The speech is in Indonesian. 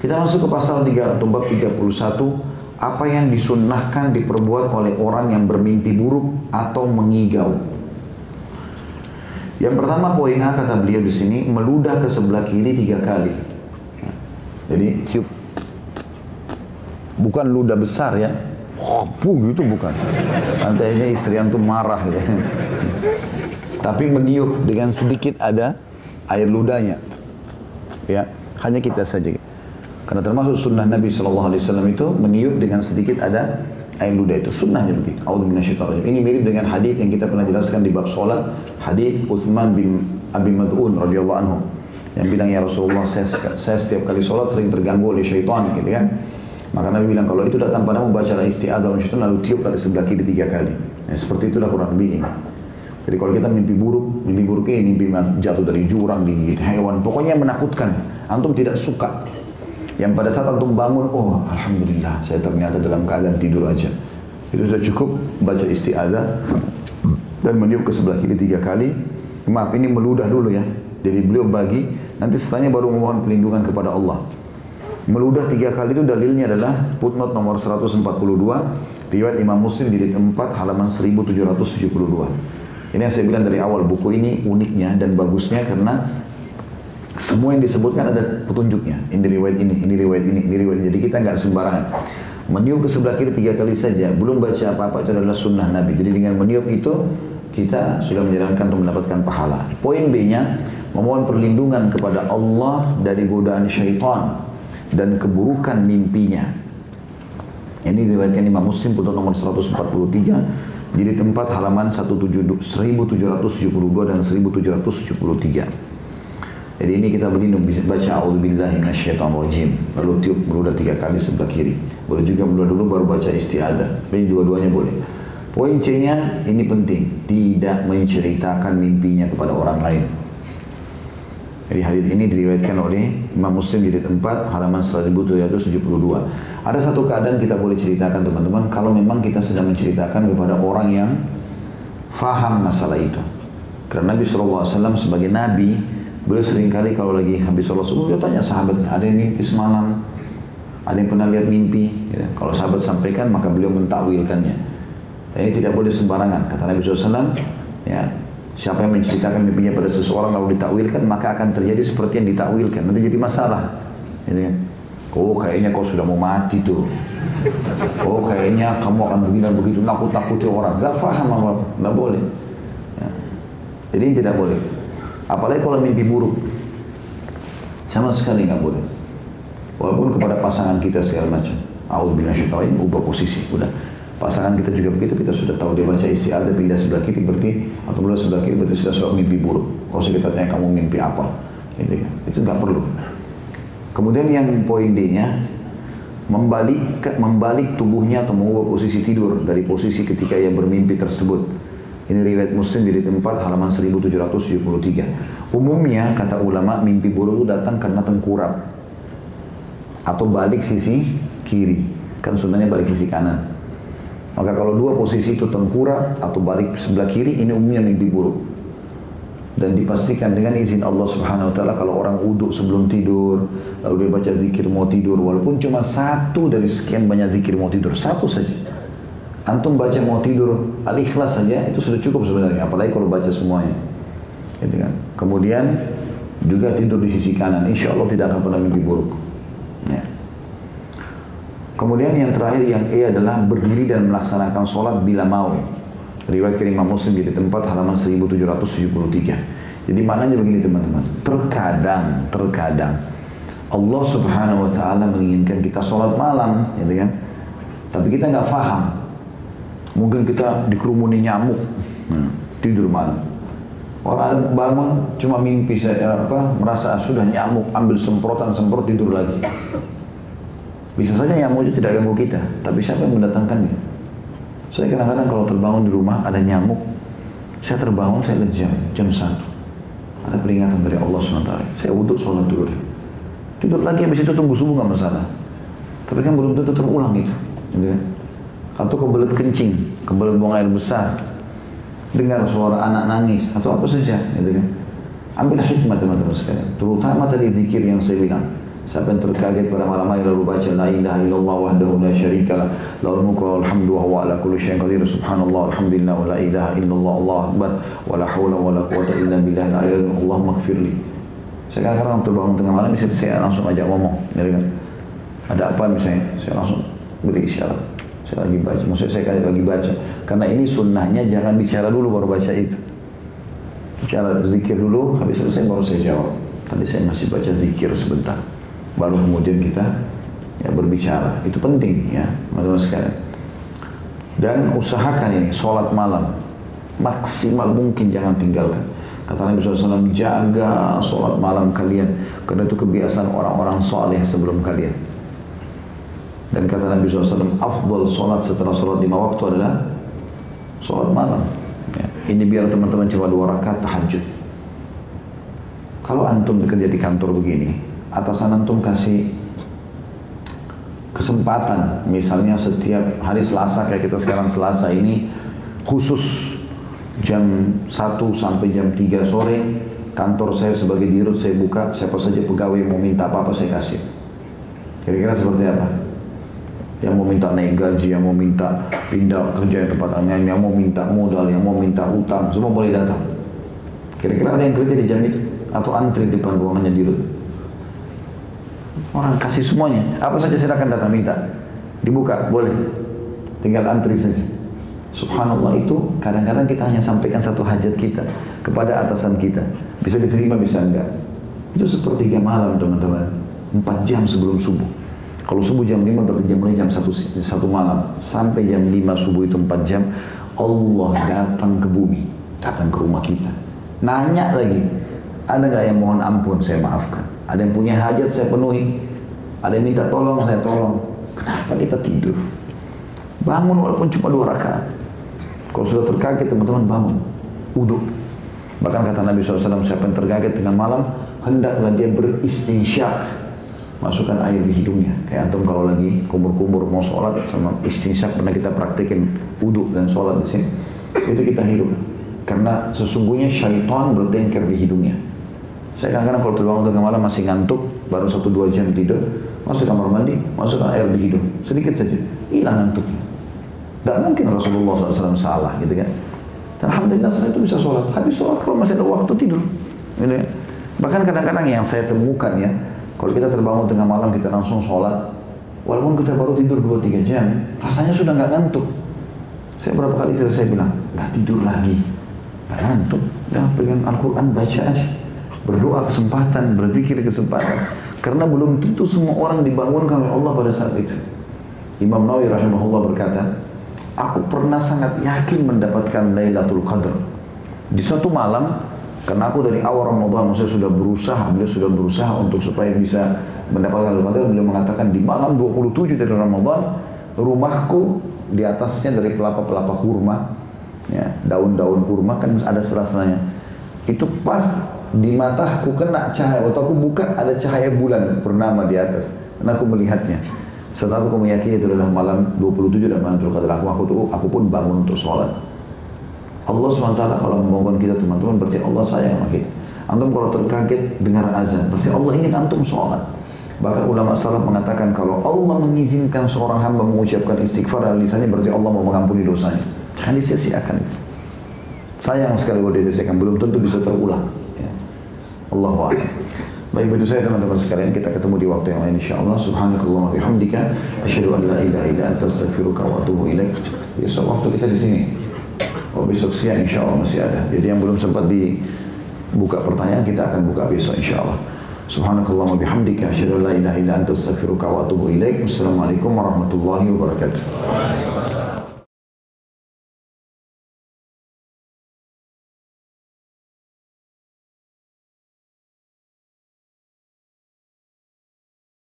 Kita masuk ke pasal 3 atau bab 31 apa yang disunnahkan diperbuat oleh orang yang bermimpi buruk atau mengigau. Yang pertama poin A kata beliau di sini meludah ke sebelah kiri tiga kali. Jadi tiup. Bukan ludah besar ya. Puh gitu bukan. Nantinya istri antum marah ya. Tapi meniup dengan sedikit ada air ludahnya. Ya, hanya kita saja. Karena termasuk sunnah Nabi Shallallahu Alaihi Wasallam itu meniup dengan sedikit ada air ludah itu sunnahnya begitu. Ini mirip dengan hadis yang kita pernah jelaskan di bab sholat hadis Uthman bin Abi Mad'un radhiyallahu anhu yang bilang ya Rasulullah saya, saya setiap kali sholat sering terganggu oleh syaitan gitu kan. Maka Nabi bilang kalau itu datang padamu bacalah istiadah dalam syaitan lalu tiup dari sebelah kiri tiga kali. Ya, seperti itulah kurang lebih ini. Jadi kalau kita mimpi buruk, mimpi buruk ini mimpi jatuh dari jurang, digigit hewan, pokoknya menakutkan. Antum tidak suka. Yang pada saat antum bangun, oh Alhamdulillah saya ternyata dalam keadaan tidur aja. Itu sudah cukup baca istiadah dan meniup ke sebelah kiri tiga kali. Maaf ini meludah dulu ya. Jadi beliau bagi, nanti setelahnya baru memohon pelindungan kepada Allah. Meludah tiga kali itu dalilnya adalah footnote nomor 142, riwayat Imam Muslim di 4 halaman 1772. Ini yang saya bilang dari awal, buku ini uniknya dan bagusnya karena semua yang disebutkan ada petunjuknya. Ini riwayat ini, ini riwayat ini, ini riwayat. Jadi kita nggak sembarangan. Meniup ke sebelah kiri tiga kali saja, belum baca apa-apa itu adalah sunnah Nabi. Jadi dengan meniup itu kita sudah menjalankan untuk mendapatkan pahala. Poin B-nya memohon perlindungan kepada Allah dari godaan syaitan dan keburukan mimpinya. Ini diriwayatkan Imam Muslim putut nomor 143 jadi tempat halaman 1772 dan 1773. Jadi ini kita berlindung baca auzubillahi minasyaitonirrajim. Lalu tiup meludah tiga kali sebelah kiri. Boleh juga meludah dulu baru baca istiadah. Ini dua-duanya boleh. Poin C-nya ini penting, tidak menceritakan mimpinya kepada orang lain. Jadi hadis ini diriwayatkan oleh Imam Muslim jilid 4 halaman 1772. Ada satu keadaan kita boleh ceritakan teman-teman kalau memang kita sedang menceritakan kepada orang yang faham masalah itu. Karena Nabi SAW sebagai Nabi Beliau sering kali kalau lagi habis sholat subuh, dia tanya sahabatnya, ada yang mimpi semalam, ada yang pernah lihat mimpi. Ya. Kalau sahabat sampaikan, maka beliau mentakwilkannya. Dan ini tidak boleh sembarangan. Kata Nabi SAW, ya, siapa yang menceritakan mimpinya pada seseorang lalu ditakwilkan, maka akan terjadi seperti yang ditakwilkan. Nanti jadi masalah. Kan? Oh kayaknya kau sudah mau mati tuh. Oh kayaknya kamu akan begini dan begitu nakut-nakuti orang. Gak faham apa, gak boleh. Ya. Jadi tidak boleh. Apalagi kalau mimpi buruk. Sama sekali nggak boleh. Walaupun kepada pasangan kita segala macam. A'udzubillah syaitan ubah posisi. Udah. Pasangan kita juga begitu, kita sudah tahu dia baca istiadah pindah sebelah kiri berarti atau belah sebelah kiri berarti sudah sudah mimpi buruk. Kalau kita tanya kamu mimpi apa, gitu ya. Itu nggak perlu. Kemudian yang poin D-nya membalik membalik tubuhnya atau mengubah posisi tidur dari posisi ketika ia bermimpi tersebut. Ini riwayat Muslim di 4 halaman 1773. Umumnya kata ulama mimpi buruk itu datang karena tengkurap atau balik sisi kiri. Kan sunnahnya balik sisi kanan. Maka kalau dua posisi itu tengkurap atau balik sebelah kiri ini umumnya mimpi buruk. Dan dipastikan dengan izin Allah Subhanahu wa taala kalau orang uduk sebelum tidur, lalu dia baca zikir mau tidur walaupun cuma satu dari sekian banyak zikir mau tidur, satu saja Antum baca mau tidur al-ikhlas saja itu sudah cukup sebenarnya, apalagi kalau baca semuanya. Gitu kan. Kemudian juga tidur di sisi kanan, insya Allah tidak akan pernah mimpi buruk. Ya. Kemudian yang terakhir yang E adalah berdiri dan melaksanakan sholat bila mau. Riwayat Imam Muslim di tempat halaman 1773. Jadi maknanya begini teman-teman. Terkadang, terkadang Allah Subhanahu Wa Taala menginginkan kita sholat malam, gitu kan? Tapi kita nggak faham Mungkin kita dikerumuni nyamuk, hmm. tidur malam. Orang bangun cuma mimpi saya apa merasa sudah nyamuk ambil semprotan semprot tidur lagi. Bisa saja nyamuk itu tidak ganggu kita, tapi siapa yang mendatangkannya? Saya kadang-kadang kalau terbangun di rumah ada nyamuk, saya terbangun saya lejam jam satu. Ada peringatan dari Allah SWT. Saya wudhu sholat dulu deh. Tidur lagi habis itu tunggu subuh nggak masalah. Tapi kan belum tentu terulang itu. Gitu kan? Atau kebelet kencing, kebelet buang air besar, dengar suara anak nangis atau apa saja, gitu kan. Ambil hikmah teman-teman sekalian, terutama tadi zikir yang saya bilang. Siapa yang terkaget pada malam hari lalu baca La ilaha illallah wahdahu la syarika lah Lahul mulku wa alhamdu wa huwa ala kulli syai'in qadir Subhanallah alhamdulillah wa la ilaha illallah Allah akbar Wa la hawla wa la quwata illa billah la ilaha Allah maghfirli Saya kadang-kadang waktu bangun tengah malam saya langsung ajak ngomong ya kan? Ada apa misalnya Saya langsung beri isyarat Saya lagi baca Maksudnya saya lagi baca Karena ini sunnahnya jangan bicara dulu baru baca itu Bicara zikir dulu Habis selesai baru saya jawab Tadi saya masih baca zikir sebentar baru kemudian kita ya berbicara. Itu penting ya, teman-teman. Dan usahakan ini sholat malam maksimal mungkin jangan tinggalkan. Kata Nabi SAW, jaga sholat malam kalian. Karena itu kebiasaan orang-orang soleh sebelum kalian. Dan kata Nabi SAW, afdal sholat setelah sholat lima waktu adalah sholat malam. Ya. Ini biar teman-teman coba dua rakaat tahajud. Kalau antum bekerja di kantor begini, atasan antum kasih kesempatan misalnya setiap hari Selasa kayak kita sekarang Selasa ini khusus jam 1 sampai jam 3 sore kantor saya sebagai dirut saya buka siapa saja pegawai mau minta apa-apa saya kasih kira-kira seperti apa yang mau minta naik gaji, yang mau minta pindah kerja yang tempat lain, yang mau minta modal, yang mau minta utang, semua boleh datang. Kira-kira ada yang kerja di jam itu? Atau antri di depan ruangannya dirut? Orang kasih semuanya. Apa saja silakan datang minta. Dibuka, boleh. Tinggal antri saja. Subhanallah itu kadang-kadang kita hanya sampaikan satu hajat kita kepada atasan kita. Bisa diterima, bisa enggak. Itu sepertiga malam teman-teman. Empat jam sebelum subuh. Kalau subuh jam 5 berarti jam jam 1, satu malam. Sampai jam 5 subuh itu 4 jam. Allah datang ke bumi. Datang ke rumah kita. Nanya lagi. Ada nggak yang mohon ampun saya maafkan? Ada yang punya hajat saya penuhi. Ada yang minta tolong saya tolong. Kenapa kita tidur? Bangun walaupun cuma dua rakaat. Kalau sudah terkaget teman-teman bangun. Uduk. Bahkan kata Nabi SAW, siapa yang terkaget dengan malam, hendaklah dia beristinsyak. Masukkan air di hidungnya. Kayak antum kalau lagi kumur-kumur mau sholat sama istinsyak pernah kita praktekin uduk dan sholat di sini. Itu kita hirup. Karena sesungguhnya syaitan bertengkar di hidungnya. Saya kadang-kadang kalau terbangun tengah malam masih ngantuk, baru satu dua jam tidur, masuk kamar mandi, masukkan air di hidung, sedikit saja, hilang ngantuknya. Tidak mungkin Rasulullah SAW salah gitu kan. Dan Alhamdulillah setelah itu bisa sholat. Habis sholat kalau masih ada waktu tidur. Gitu ya. Bahkan kadang-kadang yang saya temukan ya, kalau kita terbangun tengah malam kita langsung sholat, walaupun kita baru tidur 2-3 jam, rasanya sudah nggak ngantuk. Saya berapa kali saya bilang, nggak tidur lagi. Nggak ngantuk, ya pegang Al-Quran baca aja berdoa kesempatan, berzikir kesempatan. Karena belum tentu semua orang dibangunkan oleh Allah pada saat itu. Imam Nawawi rahimahullah berkata, aku pernah sangat yakin mendapatkan Lailatul Qadar. Di suatu malam, karena aku dari awal Ramadan, saya sudah berusaha, beliau sudah berusaha untuk supaya bisa mendapatkan Qadar. Beliau mengatakan di malam 27 dari Ramadan, rumahku di atasnya dari pelapa-pelapa kurma, ya, daun-daun kurma kan ada sela-selanya. Itu pas di mataku kena cahaya waktu aku buka ada cahaya bulan purnama di atas dan aku melihatnya setelah aku meyakini itu adalah malam 27 dan malam Qadar aku, aku, aku pun bangun untuk sholat Allah SWT kalau membangun kita teman-teman berarti Allah sayang sama kita antum kalau terkaget dengar azan berarti Allah ingin antum sholat bahkan ulama salaf mengatakan kalau Allah mengizinkan seorang hamba mengucapkan istighfar dan lisannya berarti Allah mau mengampuni dosanya jangan disia-siakan itu sayang sekali kalau disia-siakan belum tentu bisa terulang Allah a'lam. Baik begitu saya teman-teman sekalian kita ketemu di waktu yang lain insyaallah. Subhanakallah wa bihamdika asyhadu an la ilaha illa anta astaghfiruka wa atubu ilaik. Waktu kita di sini. Oh besok siang insyaallah masih ada. Jadi yang belum sempat dibuka pertanyaan kita akan buka besok insyaallah. Subhanakallah wa bihamdika asyhadu an la ilaha illa anta astaghfiruka wa atubu ilaik. Wassalamualaikum warahmatullahi wabarakatuh.